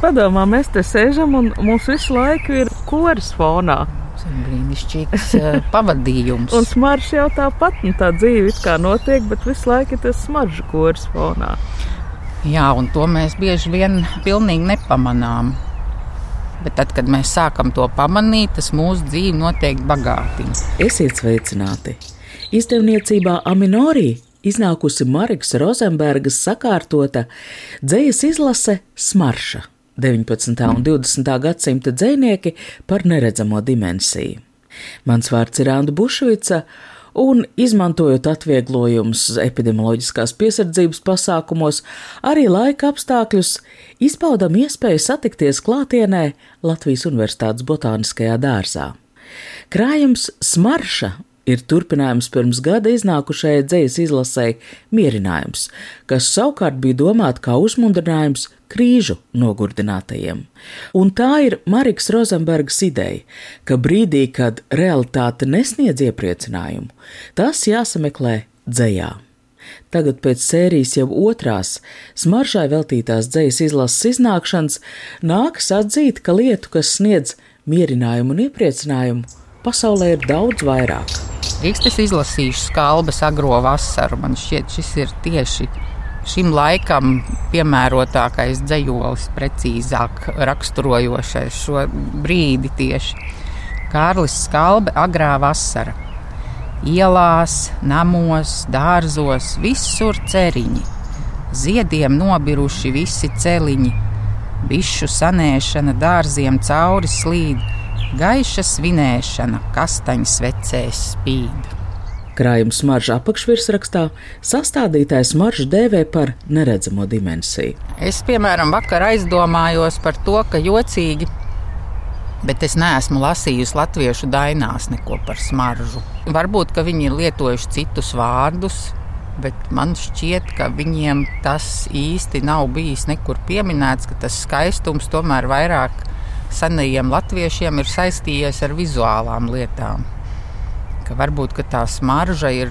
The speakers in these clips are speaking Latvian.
Padomā, mēs te sēžam un mums visu laiku ir koris fonā. Brīnišķīgs eh, pavadījums. Un smaržs jau tāpat, nu tā dzīve it kā notiek, bet visu laiku ir tas smaržu koris fonā. Jā, un to mēs bieži vien pilnīgi nepamanām. Bet tad, kad mēs sākam to pamanīt, tas mūsu dzīvi noteikti bagātina. Esiet sveicināti! Izdevniecībā Aminorī iznākusi Marikas Rozenbergas sakārtota dzējas izlase Smarša 19. un 20. gadsimta dzēnieki par neredzamo dimensiju. Mans vārds ir Anna Bušvica, un izmantojot atvieglojumus epidemioloģiskās piesardzības pasākumos, arī laika apstākļus, izpaudam iespēju satikties klātienē Latvijas Universitātes botāniskajā dārzā. Krājums Smarša ir turpinājums pirms gada iznākušajai dzīslas izlasēji Mierinājums, kas savukārt bija domāta kā uzmundrinājums krīžu nogurdinātajiem. Un tā ir Marikas Rozenbergas ideja, ka brīdī, kad realitāte nesniedz iepriecinājumu, tas jāsameklē dzējā. Tagad pēc sērijas jau otrās, smaržai veltītās dzīslas izlases iznākšanas, nākas atzīt, ka lietu, kas sniedz mierinājumu un iepriecinājumu, pasaulē ir daudz vairāk. Es izlasīšu skalbes agro vasaru. Man šķiet, šis ir tieši šim laikam piemērotākais dzējolis, precīzāk raksturojošais šo brīdi tieši. Kārlis Skalbe agrā vasara. Ielās, namos, dārzos, visur ceriņi. Ziediem nobiruši visi celiņi, bišu sanēšana dārziem cauri slīd, gaiša svinēšana, kastaņas vecēs spīd. Krājuma smarža apakšvirsrakstā sastādītājs smaržu dēvē par neredzamo dimensiju. Es, piemēram, vakar aizdomājos par to, ka jocīgi, bet es neesmu lasījusi latviešu dainās neko par smaržu. Varbūt, ka viņi ir lietojuši citus vārdus, bet man šķiet, ka viņiem tas īsti nav bijis nekur pieminēts, ka tas skaistums tomēr vairāk senajiem latviešiem ir saistījies ar vizuālām lietām. Ka varbūt ka tā smarža ir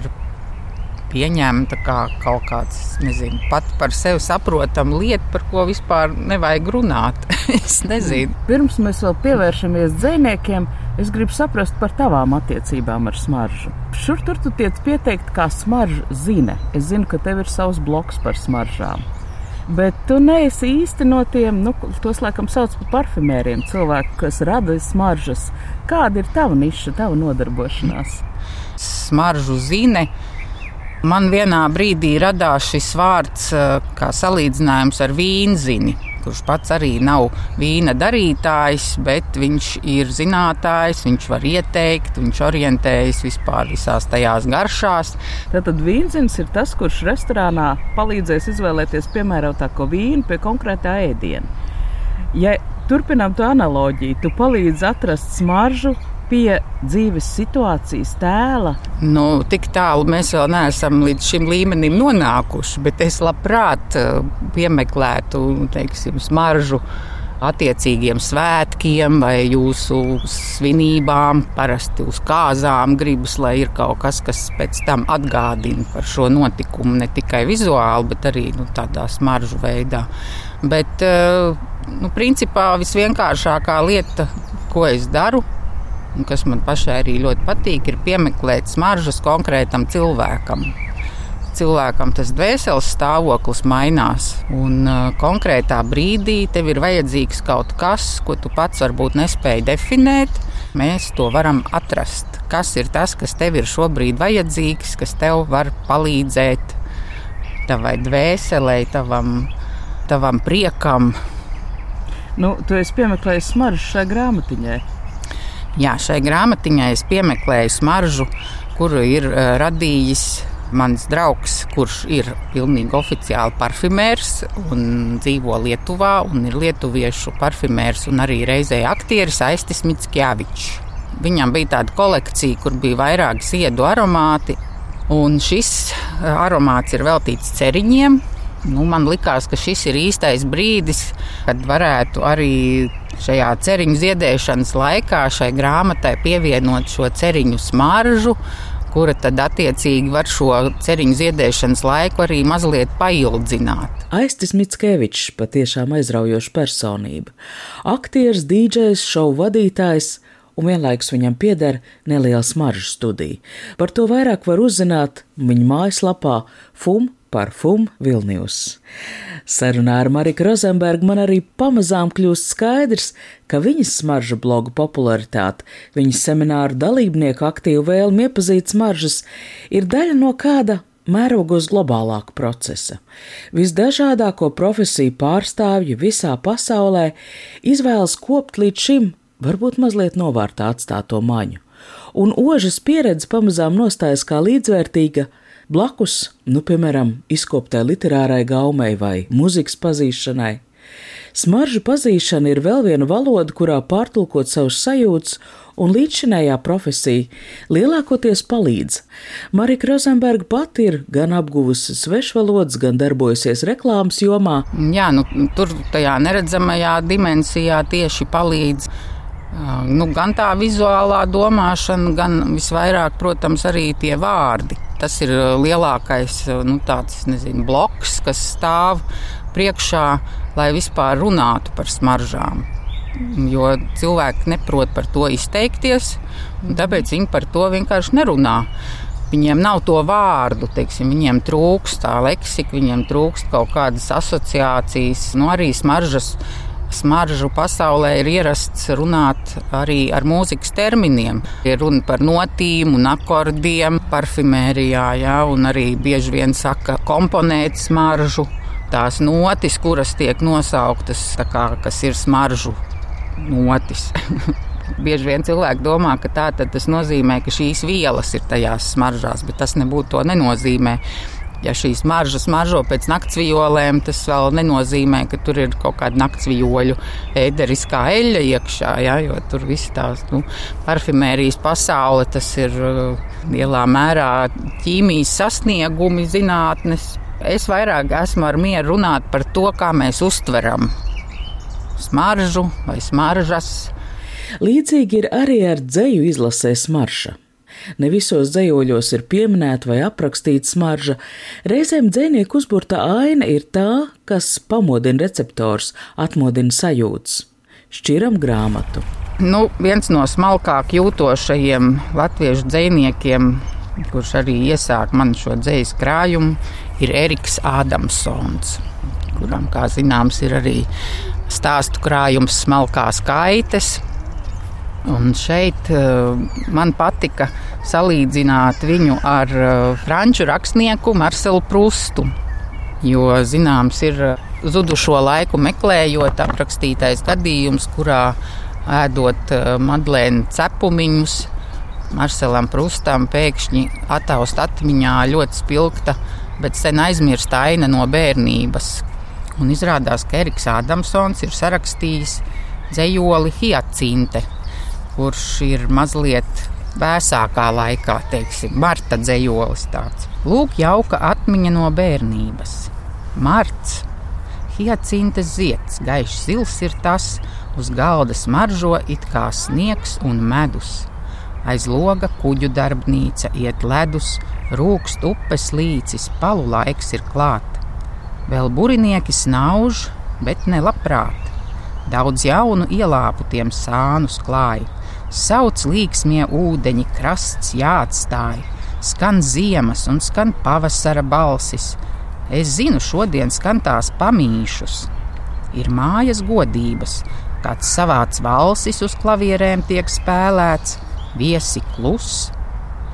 pieņemta kā kaut kāds, nezinu, pat par sevi saprotama lieta, par ko vispār nevajag runāt. es nezinu. Pirms mēs vēl pievēršamies dzīsniekiem, es gribu saprast par tavām attiecībām ar smaržu. Šur tur tu tiec pieteikt kā smaržu zine. Es zinu, ka tev ir savs bloks par smaržām. Bet tu neesi īsti no tiem, nu, tos laikam sauc par parfumēriem, cilvēku, kas rada smaržas. Kāda ir tava niša, tava nodarbošanās? Smaržu zine. Man vienā brīdī radās šis vārds kā salīdzinājums ar vīnzini, kurš pats arī nav vīna darītājs, bet viņš ir zinātājs, viņš var ieteikt, viņš orientējas vispār visās tajās garšās. Tātad vīnzins ir tas, kurš restorānā palīdzēs izvēlēties piemērotāko vīnu pie konkrētā ēdiena. Ja turpinām to analoģiju, tu palīdzi atrast smaržu pie dzīves situācijas tēla? Nu, tik tālu mēs vēl neesam līdz šim līmenim nonākuši, bet es labprāt piemeklētu teiksim, smaržu attiecīgiem svētkiem vai jūsu svinībām, parasti uz kāzām gribas, lai ir kaut kas, kas pēc tam atgādina par šo notikumu ne tikai vizuāli, bet arī nu, tādā smaržu veidā. Bet, nu, principā visvienkāršākā lieta, ko es daru, un kas man pašai arī ļoti patīk, ir piemeklēt smaržas konkrētam cilvēkam. Cilvēkam tas dvēseles stāvoklis mainās, un uh, konkrētā brīdī tev ir vajadzīgs kaut kas, ko tu pats varbūt nespēji definēt. Mēs to varam atrast. Kas ir tas, kas tev ir šobrīd vajadzīgs, kas tev var palīdzēt tavai dvēselē, tavam, tavam priekam? Nu, tu esi piemeklējis smaržu šai grāmatiņai. Jā, šai grāmatiņai es piemeklēju smaržu, kuru ir uh, radījis Mans draugs, kurš ir pilnīgi oficiāli parfimērs un dzīvo Lietuvā, un ir lietuviešu parfimērs un arī reizē aktieris Aistis Mitskjavičs. Viņam bija tāda kolekcija, kur bija vairāki ziedu aromāti, un šis aromāts ir veltīts ceriņiem. Nu, man liekas, ka šis ir īstais brīdis, kad varētu arī šajā ceriņu ziedēšanas laikā šai grāmatai pievienot šo ceriņu smaržu, kura tad attiecīgi var šo ceriņu ziedēšanas laiku arī mazliet paildzināt. Aistis Mitskevičs patiešām aizraujoša personība. Aktieris, dīdžejs, šovu vadītājs un vienlaikus viņam pieder neliela smaržu studija. Par to vairāk var uzzināt viņa mājaslapā FUM parfum Vilnius. Sarunā ar Mariku Rozenbergu man arī pamazām kļūst skaidrs, ka viņas smaržu blogu popularitāte, viņas semināru dalībnieku aktīvu vēlmi iepazīt smaržas ir daļa no kāda mērogos globālāka procesa. Visdažādāko profesiju pārstāvji visā pasaulē izvēlas kopt līdz šim varbūt mazliet novārtā atstāto maņu, un ožas pieredze pamazām nostājas kā līdzvērtīga blakus, nu, piemēram, izkoptai literārai gaumei vai muzikas pazīšanai. Smaržu pazīšana ir vēl viena valoda, kurā pārtulkot savus sajūtas, un līdzšinējā profesija lielākoties palīdz. Marika Rozenberga pati ir gan apguvusi svešvalodas, gan darbojusies reklāmas jomā. Jā, nu, tur tajā neredzamajā dimensijā tieši palīdz. Nu, gan tā vizuālā domāšana, gan visvairāk, protams, arī tie vārdi. Tas ir uh, lielākais uh, nu, tāds, nezinu, bloks, kas stāv priekšā, lai vispār runātu par smaržām. Jo cilvēki neprot par to izteikties, tāpēc viņi par to vienkārši nerunā. Viņiem nav to vārdu, teiksim, viņiem trūkst tā leksika, viņiem trūkst kaut kādas asociācijas, nu, arī smaržas smaržu pasaulē ir ierasts runāt arī ar mūzikas terminiem. Ir runa par notīm un akordiem, parfimērijā, jā, un arī bieži vien saka komponēt smaržu. Tās notis, kuras tiek nosauktas, kā, kas ir smaržu notis. Bieži vien cilvēki domā, ka tā tas nozīmē, ka šīs vielas ir tajās smaržās, bet tas nebūtu to nenozīmē. Ja šīs maržas maržo pēc naktsviolēm, tas vēl nenozīmē, ka tur ir kaut kāda naktsvioļu ēderiskā eļļa iekšā. Ja, jo tur viss tās nu, parfimērijas pasaule, tas ir uh, lielā mērā ķīmijas sasniegumi, zinātnes. Es vairāk esmu ar mieru runāt par to, kā mēs uztveram smaržu vai smaržas. Līdzīgi ir arī ar dzēju izlasē smarša. Ne visos dzējoļos ir pieminēta vai aprakstīta smarža. Reizēm dzēnieku uzburta aina ir tā, kas pamodina receptors, atmodina sajūtas. Šķiram grāmatu. Nu, viens no smalkāk jūtošajiem latviešu dziniekiem, kurš arī iesāka man šo dzīslu krājumu, ir Eriks Ādamsons, kuram, kā zināms, ir arī stāstu krājums smalkās kaites. Un šeit uh, man patika salīdzināt viņu ar uh, franču rakstnieku Marcelu Prustu. Jo zināms, ir uh, zudušo laiku meklējot aprakstītais gadījums, kurā ēdot madlēnu cepumiņus, Marcelam Prustam pēkšņi ataust atmiņā ļoti spilgta, bet sen aizmirsta aina no bērnības. Un izrādās, ka Eriks Ādamsons ir sarakstījis dzējoli Hiacinte kurš ir mazliet vēsākā laikā, teiksim, Marta dzējolis tāds. Lūk, jauka atmiņa no bērnības. Marts, hiacintes zieds, gaišs zils ir tas, uz galda smaržo it kā sniegs un medus. Aiz loga kuģu darbnīca iet ledus, rūkst upes līcis, palu laiks ir klāt. Vēl burinieki snauž, bet ne labprāt. Daudz jaunu ielāpu tiem sānus klāja Sauc līksmie ūdeņi, krasts jāatstāj, skan ziemas un skan pavasara balsis. Es zinu, šodien skan tās pamīšus. Ir mājas godības, kāds savāds valsis uz klavierēm tiek spēlēts, viesi klus.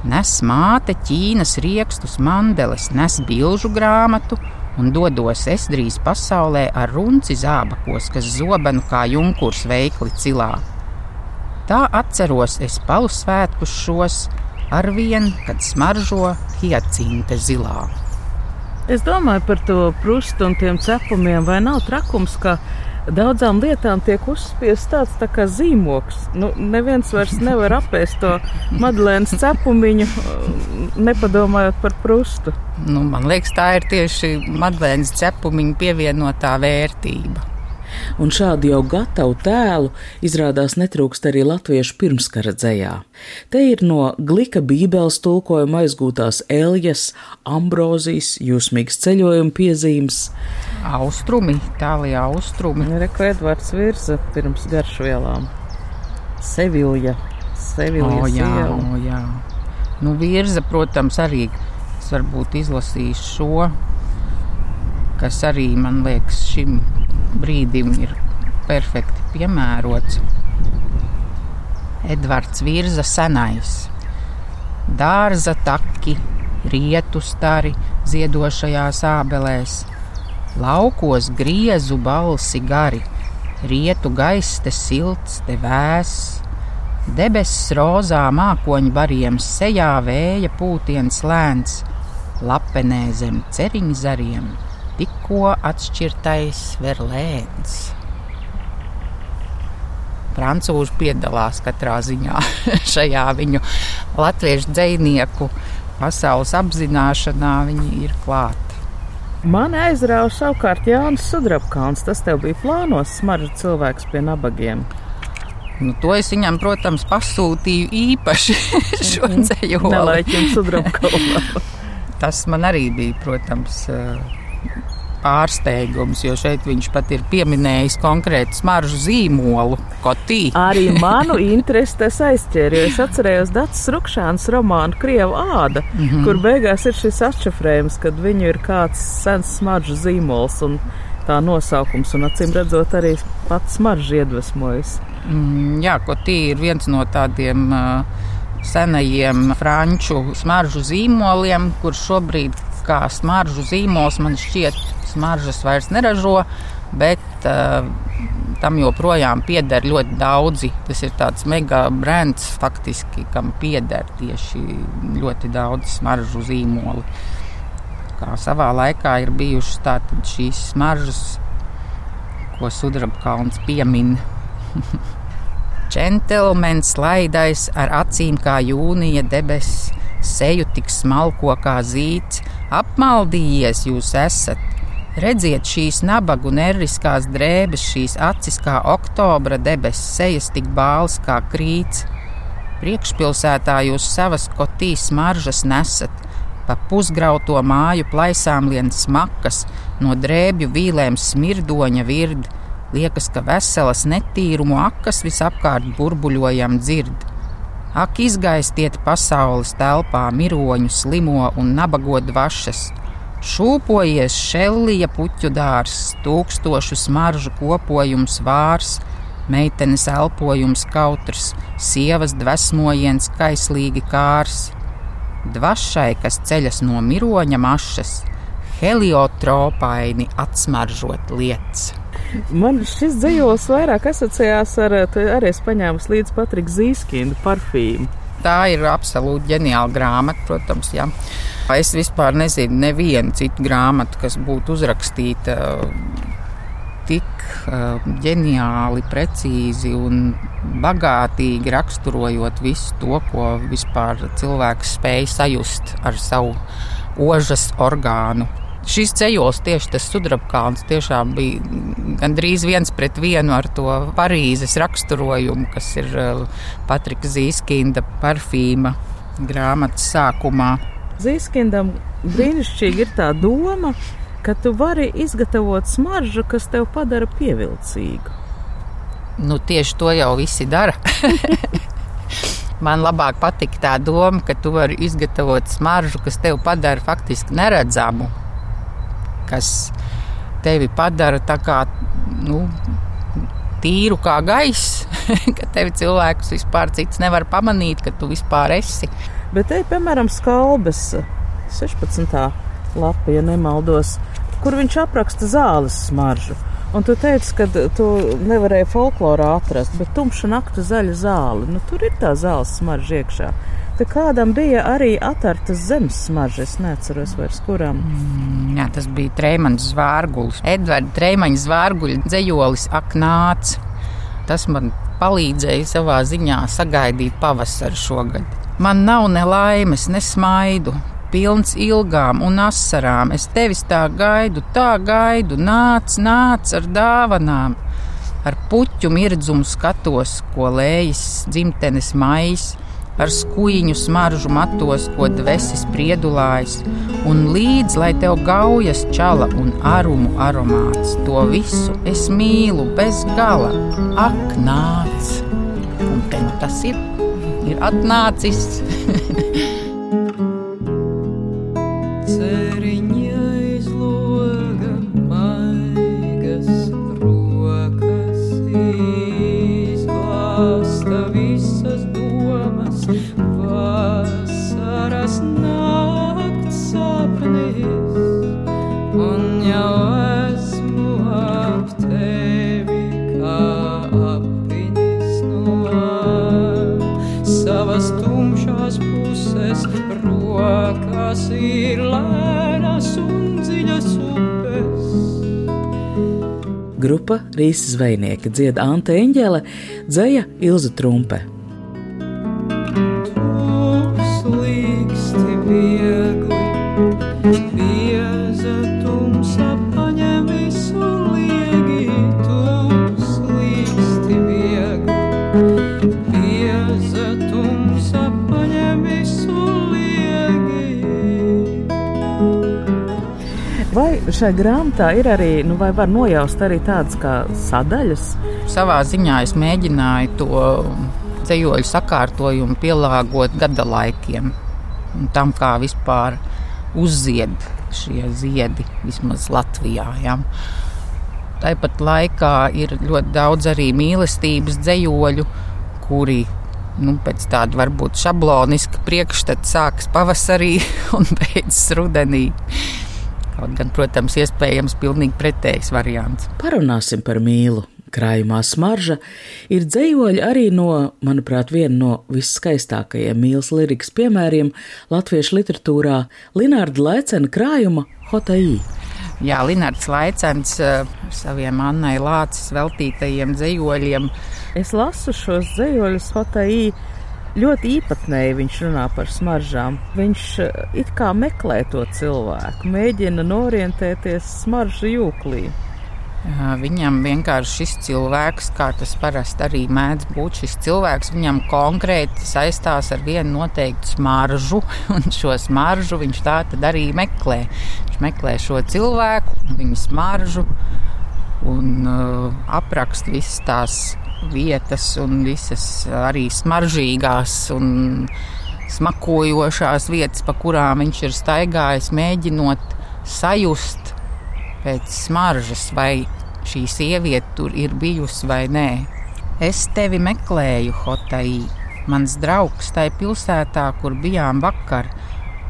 Nes māte Ķīnas riekstus mandeles, nes bilžu grāmatu un dodos es drīz pasaulē ar runci zābakos, kas zobenu kā junkurs veikli cilā. Tā atceros es palu svētkus šos, ar vienu, kad smaržo hiacinte zilā. Es domāju par to prustu un tiem cepumiem, vai nav trakums, ka daudzām lietām tiek uzspiests tāds tā kā zīmoks. Nu, neviens vairs nevar apēst to madlēnas cepumiņu, nepadomājot par prustu. Nu, man liekas, tā ir tieši madlēnas cepumiņa pievienotā vērtība. Un šādu jau gatavu tēlu izrādās netrūkst arī latviešu pirmskara dzējā. Te ir no glika bībeles tulkojuma aizgūtās Eljas, Ambrozijas, jūsmīgas ceļojuma piezīmes. Austrumi, tālajā austrumi. Reko Edvards Virza pirms garšvielām. Sevilja. Sevilja O, jā, sieva. o, jā. Nu, virza, protams, arī es varbūt izlasīšu šo, kas arī man liekas šim brīdim ir perfekti piemērots. Edvards Virza senais. Dārza taki, rietu stari ziedošajās ābelēs, laukos griezu balsi gari, rietu gaiss te silts, te vēss, debesis rozā mākoņu bariem, sejā vēja pūtiens lēns, lapenē zem ceriņu zariem, tikko atšķirtais verlēns. Francūži piedalās katrā ziņā šajā viņu latviešu dzinieku pasaules apzināšanā, viņi ir klāti. Man aizrauja savukārt Jānis Sudrabkāns. Tas tev bija plānos smaržu cilvēks pie nabagiem. Nu, to es viņam, protams, pasūtīju īpaši šo ceļu. Nelaiķim Sudrabkānam. Tas man arī bija, protams, pārsteigums, jo šeit viņš pat ir pieminējis konkrētu smaržu zīmolu, kotī. Arī manu interesi tas aizķēra, jo es atcerējos Dācis Rukšāns romānu Krieva āda, mm -hmm. kur beigās ir šis atšifrējums, kad viņu ir kāds sens smaržu zīmols un tā nosaukums, un acīm redzot arī pats smaržu iedvesmojas. Mm, jā, kotī ir viens no tādiem uh, senajiem franču smaržu zīmoliem, kurš šobrīd kā smaržu zīmols man šķiet smaržas vairs neražo, bet uh, tam joprojām pieder ļoti daudzi. Tas ir tāds mega brands, faktiski, kam pieder tieši ļoti daudz smaržu zīmoli. Kā savā laikā ir bijušas šīs smaržas, ko sudrabkalns piemin. Džentelmenis slaidais ar acīm kā jūnija debesis, seju tik smalko kā zīts, apmaldījies jūs esat. Redziet šīs nabagu nerviskās drēbes, šīs acis kā oktobra debesis, sejas tik bāls kā krīts. Priekšpilsētā jūs savas kotīs maržas nesat, pa pusgrauto māju plaisām lien smakas, no drēbju vīlēm smirdoņa virdi. Liekas, ka veselas netīrumu akas visapkārt burbuļojam dzird. Ak, izgaistiet pasaules telpā miroņu, slimo un nabago dvašas. Šūpojies šellija puķu dārs, tūkstošu smaržu kopojums vārs, meitenes elpojums kautrs, sievas dvesmojiens kaislīgi kārs. Dvašai, kas ceļas no miroņa mašas, heliotropaini atsmaržot lietas. Man šis dzīslis vairāk asociējās ar, arī es paņēmu līdzi Patriku Zīskindu parfīmu. Tā ir absolūti ģeniāla grāmata, protams. Jā. Es vispār nezinu nevienu citu grāmatu, kas būtu uzrakstīta tik uh, ģeniāli, precīzi un bagātīgi raksturojot visu to, ko vispār cilvēks spēj sajust ar savu ožas orgānu. Šis ceļos, tieši tas sudrabkāns, tiešām bija gandrīz viens pret vienu ar to Parīzes raksturojumu, kas ir Patrika Zīskinda parfīma grāmatas sākumā. Zīskindam brīnišķīgi ir tā doma, ka tu vari izgatavot smaržu, kas tev padara pievilcīgu. Nu, tieši to jau visi dara. Man labāk patīk tā doma, ka tu vari izgatavot smaržu, kas tev padara faktiski neredzamu, kas tevi padara kā nu, tīru kā gaiss, ka tevi cilvēks vispār cits nevar pamanīt, ka tu vispār esi. Bet te ir piemēram skalbes 16. lapa, ja nemaldos, kur viņš apraksta zāles smaržu. Un tu teici, ka tu nevarēji folklorā atrast, bet tumša naktu zaļa zāle. Nu, tur ir tā zāles smarža iekšā. Te kādam bija arī atartas zemes smarža, es neatceros vairs kuram. Mm, jā, tas bija Trēmaņa zvārgulis. Edvards Trēmaņa zvārguļa dzējolis Aknāts. Tas man palīdzēja savā ziņā sagaidīt pavasaru šogad. Man nav ne laimes, ne smaidu, pilns ilgām un asarām. Es tevis tā gaidu, tā gaidu, nāc, nāc ar dāvanām. Ar puķu mirdzumu skatos, ko lējas dzimtenes maisa ar skuiņu smaržu matos, ko dvēsis priedulājas, un līdz lai tev gaujas čala un arumu aromāts. To visu es mīlu bez gala. Ak, nāc! Un te nu tas ir, ir atnācis. grupa Rīsas zvejnieki dzied Ante Eņģele, dzēja Ilza Trumpe. Šai grāmatā ir arī, nu, vai var nojaust arī tādas kā sadaļas? Savā ziņā es mēģināju to ceļoļu sakārtojumu pielāgot gada laikiem un tam, kā vispār uzzied šie ziedi, vismaz Latvijā. Ja. Tāpat laikā ir ļoti daudz arī mīlestības dzējoļu, kuri nu, pēc tāda varbūt šabloniska priekšstata sākas pavasarī un beidzas rudenī. Kaut gan, protams, iespējams pilnīgi pretējs variants. Parunāsim par mīlu. Krājumā smarža ir dzējoļi arī no, manuprāt, viena no visskaistākajiem mīlas lirikas piemēriem latviešu literatūrā - Linārda Laicena krājuma Hotai. Jā, Linārds Laicens ar saviem Annai Lācis veltītajiem dzējoļiem. Es lasu šos dzējoļus Hotai ļoti īpatnēji viņš runā par smaržām. Viņš eh, it kā meklē to cilvēku, mēģina norientēties smaržu jūklī. Viņam vienkārši šis cilvēks, kā tas parasti arī mēdz būt, šis cilvēks viņam konkrēti saistās ar vienu noteiktu smaržu, un šo smaržu viņš tā tad arī meklē. Viņš meklē šo cilvēku, viņa smaržu un uh, apraksta visas tās vietas un visas arī smaržīgās un smakojošās vietas, pa kurām viņš ir staigājis, mēģinot sajust pēc smaržas, vai šī sieviete tur ir bijusi vai nē. Es tevi meklēju, Hotai, mans draugs, tajā pilsētā, kur bijām vakar,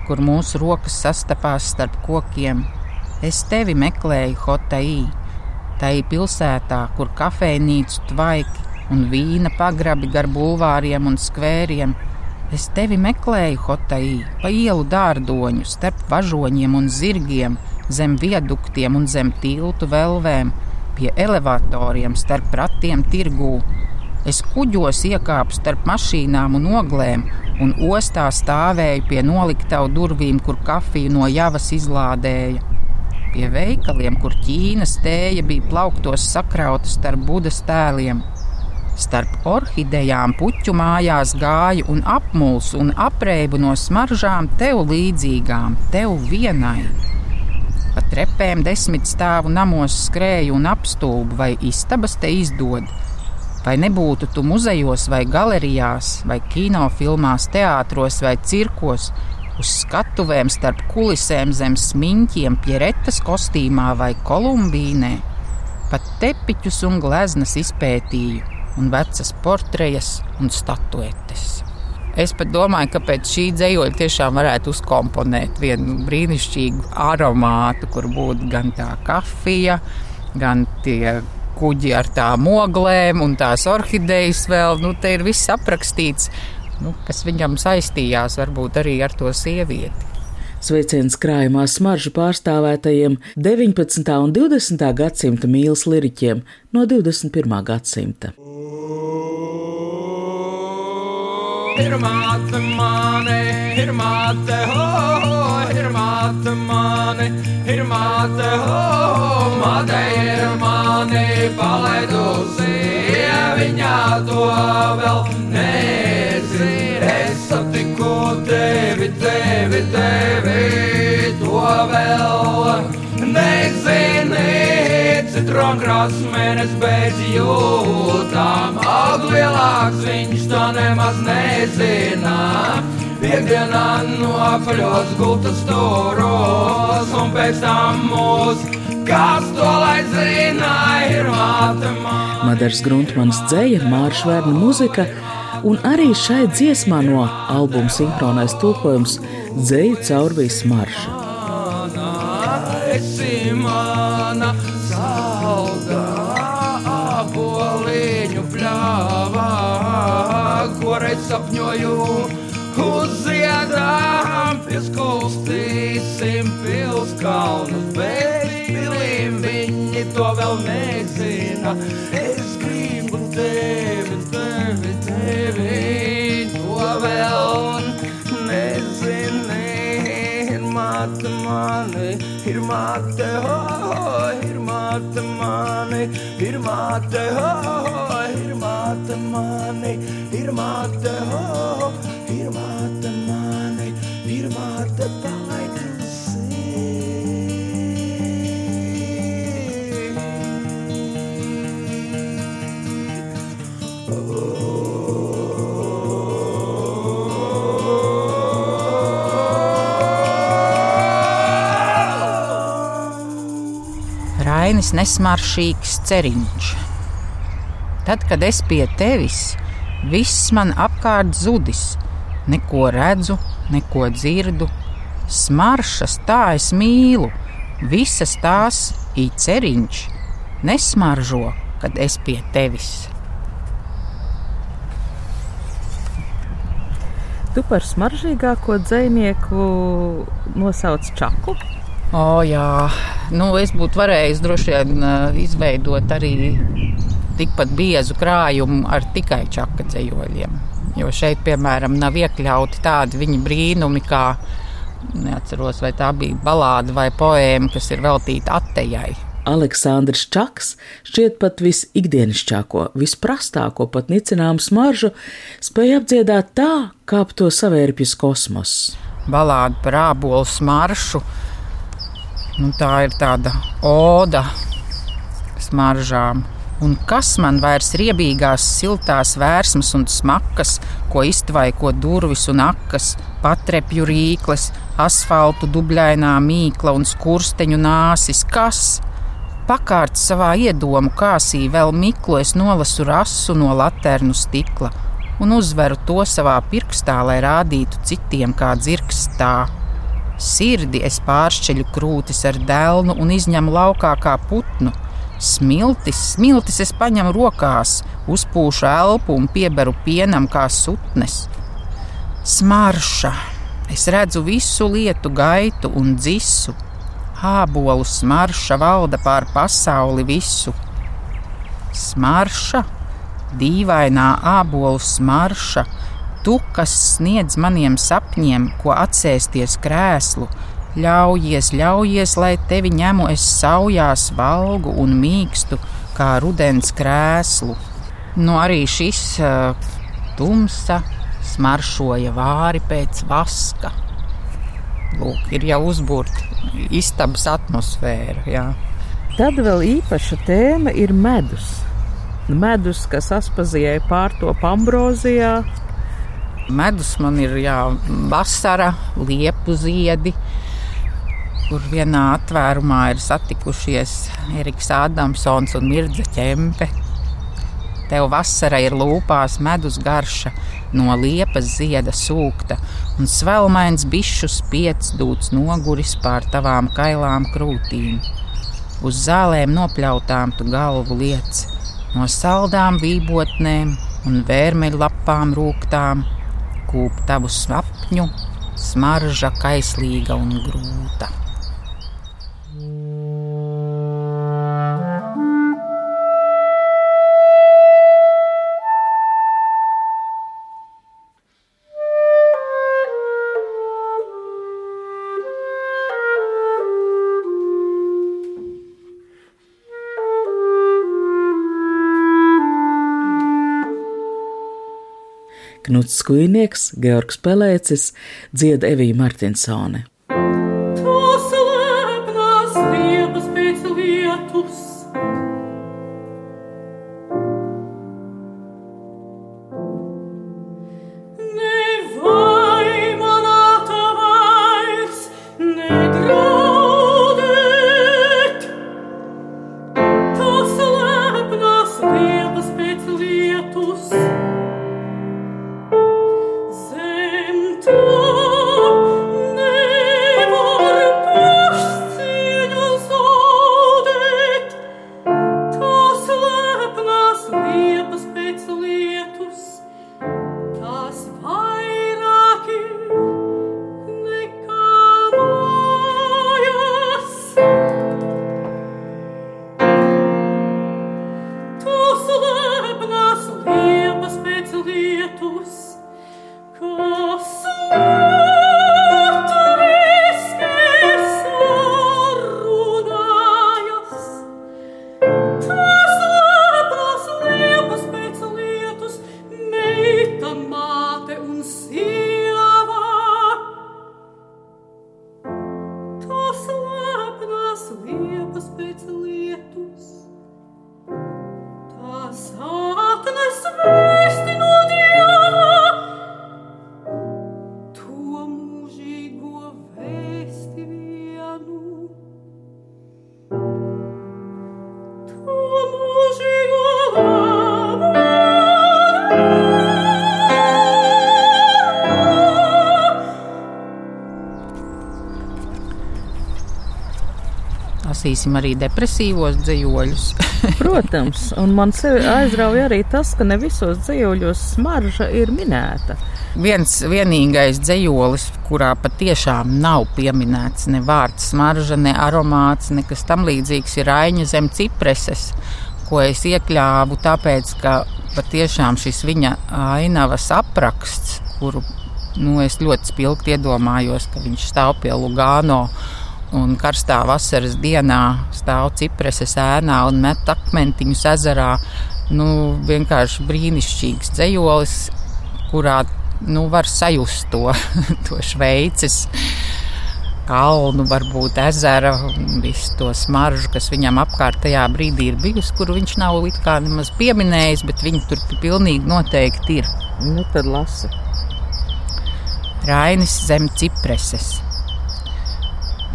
kur mūsu rokas sastapās starp kokiem. Es tevi meklēju, Hotai, tajā pilsētā, kur kafejnīcu tvaiki un vīna pagrabi gar bulvāriem un skvēriem. Es tevi meklēju, Hotai, pa ielu dārdoņu, starp važoņiem un zirgiem, zem viaduktiem un zem tiltu velvēm, pie elevatoriem, starp ratiem tirgū. Es kuģos iekāpu starp mašīnām un oglēm, un ostā stāvēju pie noliktavu durvīm, kur kafiju no javas izlādēja. Pie veikaliem, kur ķīnas tēja bija plauktos sakrauta starp budas tēliem, Starp orhidejām puķu mājās gāju un apmulsu un apreibu no smaržām tev līdzīgām, tev vienai. Pa trepēm desmit stāvu namos skrēju un apstulbu, vai istabas te izdod. Vai nebūtu tu muzejos, vai galerijās, vai kinofilmās, teātros vai cirkos, uz skatuvēm starp kulisēm zem smiņķiem, pieretas kostīmā vai kolumbīnē? Pat tepiķus un gleznas izpētīju un vecas portrejas un statuetes. Es pat domāju, ka pēc šī dzējoļa tiešām varētu uzkomponēt vienu brīnišķīgu aromātu, kur būtu gan tā kafija, gan tie kuģi ar tām oglēm un tās orhidejas vēl. Nu, te ir viss aprakstīts. Nu, kas viņam saistījās varbūt arī ar to sievieti. Sveiciens krājumā smaržu pārstāvētajiem 19. un 20. gadsimta mīlas liriķiem no 21. gadsimta. Ir māte mani, ir māte, ho, ho, ir māte mani, ir māte, ho, ho, māte ir mani palaidusi, ja viņa to vēl nezina. Tevi, tevi, tevi, to vēl nezini. Citronkrāsmenes bez jūtām, aug lielāks viņš to nemaz nezina. Piektdienā nopaļos gultas stūros un pēc tam mūs. Kas to lai zina, ir māte māte. Madars Gruntmanas dzēja, Māršvērna muzika un arī šai dziesmā no albuma sinhronais tulkojums dzēja caurvīs marša. Sapņoju uz ziedām, pieskulstīsim pilskalnus, bet pilīm viņi to vēl nezina. Ir māte mani, ir māte, ho, ir māte mani, ir māte, ho, ir māte mani, ir māte, ho, ir māte mani, Rainis nesmaršīgs ceriņš. Tad, kad es pie tevis, viss man apkārt zudis, neko redzu, neko dzirdu. Smaršas tā es mīlu, visas tās īceriņš nesmaržo, kad es pie tevis. Tu par smaržīgāko dzinieku nosauc čaku. O, jā, nu, es būtu varējis droši vien izveidot arī tikpat biezu krājumu ar tikai čaka ceļojumiem. Jo šeit, piemēram, nav iekļauti tādi viņa brīnumi, kā neatceros, vai tā bija balāde vai poēma, kas ir veltīta attejai. Aleksandrs Čaks šķiet pat visikdienišķāko, visprastāko, pat nicināmu smaržu, spēja apdziedāt tā, kā ap to savērpjas kosmos. Balāde par ābolu smaršu. Nu, tā ir tāda oda smaržām. Un kas man vairs riebīgās, siltās vērsmas un smakas, ko iztvaiko durvis un akas, patrepju rīkles, asfaltu dubļainā mīkla un skursteņu nāsis? Kas? Pakārt savā iedomu kāsī vēl miklu es nolasu rasu no laternu stikla un uzveru to savā pirkstā, lai rādītu citiem, kā dzirks tā. Sirdi es pāršķeļu krūtis ar dēlnu un izņemu laukā kā putnu. Smiltis, smiltis es paņemu rokās, uzpūšu elpu un pieberu pienam kā sutnes. Smarša, es redzu visu lietu gaitu un dzisu. Ābolu smarša valda pār pasauli visu. Smarša, dīvainā ābolu smarša, tu, kas sniedz maniem sapņiem, ko atsēsties krēslu, ļaujies, ļaujies, lai tevi ņemu es saujās, valgu un mīkstu kā rudens krēslu. Nu, arī šis uh, tumsa smaršoja vāri pēc vaska. Lūk, ir jau uzbūvēta istabas atmosfēra. Jā. Tad vēl īpaša tēma ir medus. Medus, kas Aspazijai pārtop ambrozijā. Medus man ir jā, vasara, liepu ziedi, kur vienā atvērumā ir satikušies Eriks Ādamsons un Mirdza ķempe. Tev vasara ir lūpās medus garša, no liepas zieda sūkta, un svelmains bišu spiedz dūts noguris pār tavām kailām krūtīm. Uz zālēm nopļautām tu galvu liec, no saldām vībotnēm un vērmeļlapām rūktām, piekūp tavu sapņu, smarža kaislīga un grūta. Knuts Skujnieks, Georgs Pelēcis, dzied Evija Martinsone. Lasīsim arī depresīvos dzīsļus. Protams, un man sevi aizrauja arī tas, ka ne visos dzīsļos smarža ir minēta. Viens vienīgais dzīslis, kurā patiešām nav pieminēts ne vārds smarža, ne aromāts, nekas tam līdzīgs, ir Aņa zem cipreses, ko es iekļāvu, tāpēc, ka patiešām šis viņa ainavas apraksts, kuru nu, es ļoti spilgti iedomājos, ka viņš stāv pie Lugāno un karstā vasaras dienā stāv cipreses ēnā un met akmentiņus ezerā. Nu, vienkārši brīnišķīgs dzējolis, kurā nu, var sajust to, to Šveices kalnu, varbūt ezera visu to smaržu, kas viņam apkārt tajā brīdī ir bijusi, kuru viņš nav it kā nemaz pieminējis, bet viņi tur pilnīgi noteikti ir. Nu, tad lasa. Rainis zem cipreses.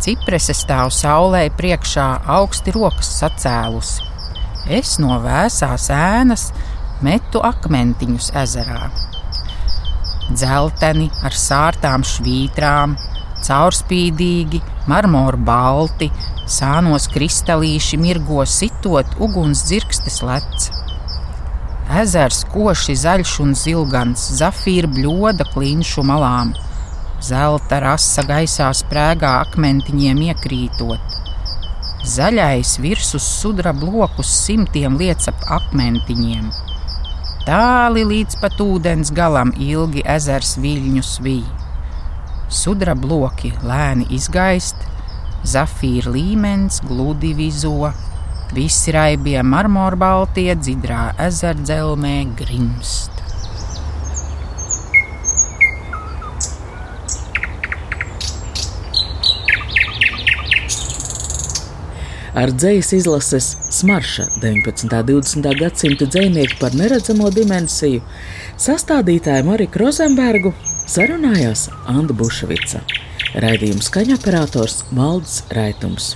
Ciprese stāv saulē priekšā, augsti rokas sacēlusi. Es no vēsās ēnas metu akmentiņus ezerā. Dzelteni ar sārtām švītrām, caurspīdīgi, marmora balti, sānos kristālīši mirgo sitot uguns dzirkstes lec. Ezers koši zaļš un zilgans, zafīra bļoda klinšu malām zelta rasa gaisā sprēgā akmentiņiem iekrītot. Zaļais virsmas sudraba blokus simtiem liec ap akmentiņiem. Tāli līdz pat ūdens galam ilgi ezers viļņu svīj. Sudraba bloki lēni izgaist, zafīra līmenis gludi vizo, visi raibie marmorbaltie dzidrā ezerdzelmē grimst. Ar dzīs izlases Smarša 19. un 20. gadsimta dzinieku par neredzamo dimensiju, sastādītāju Mariku Rozenbergu sarunājās Anna Bušvica, raidījuma skaņoperators Valdis Raitums.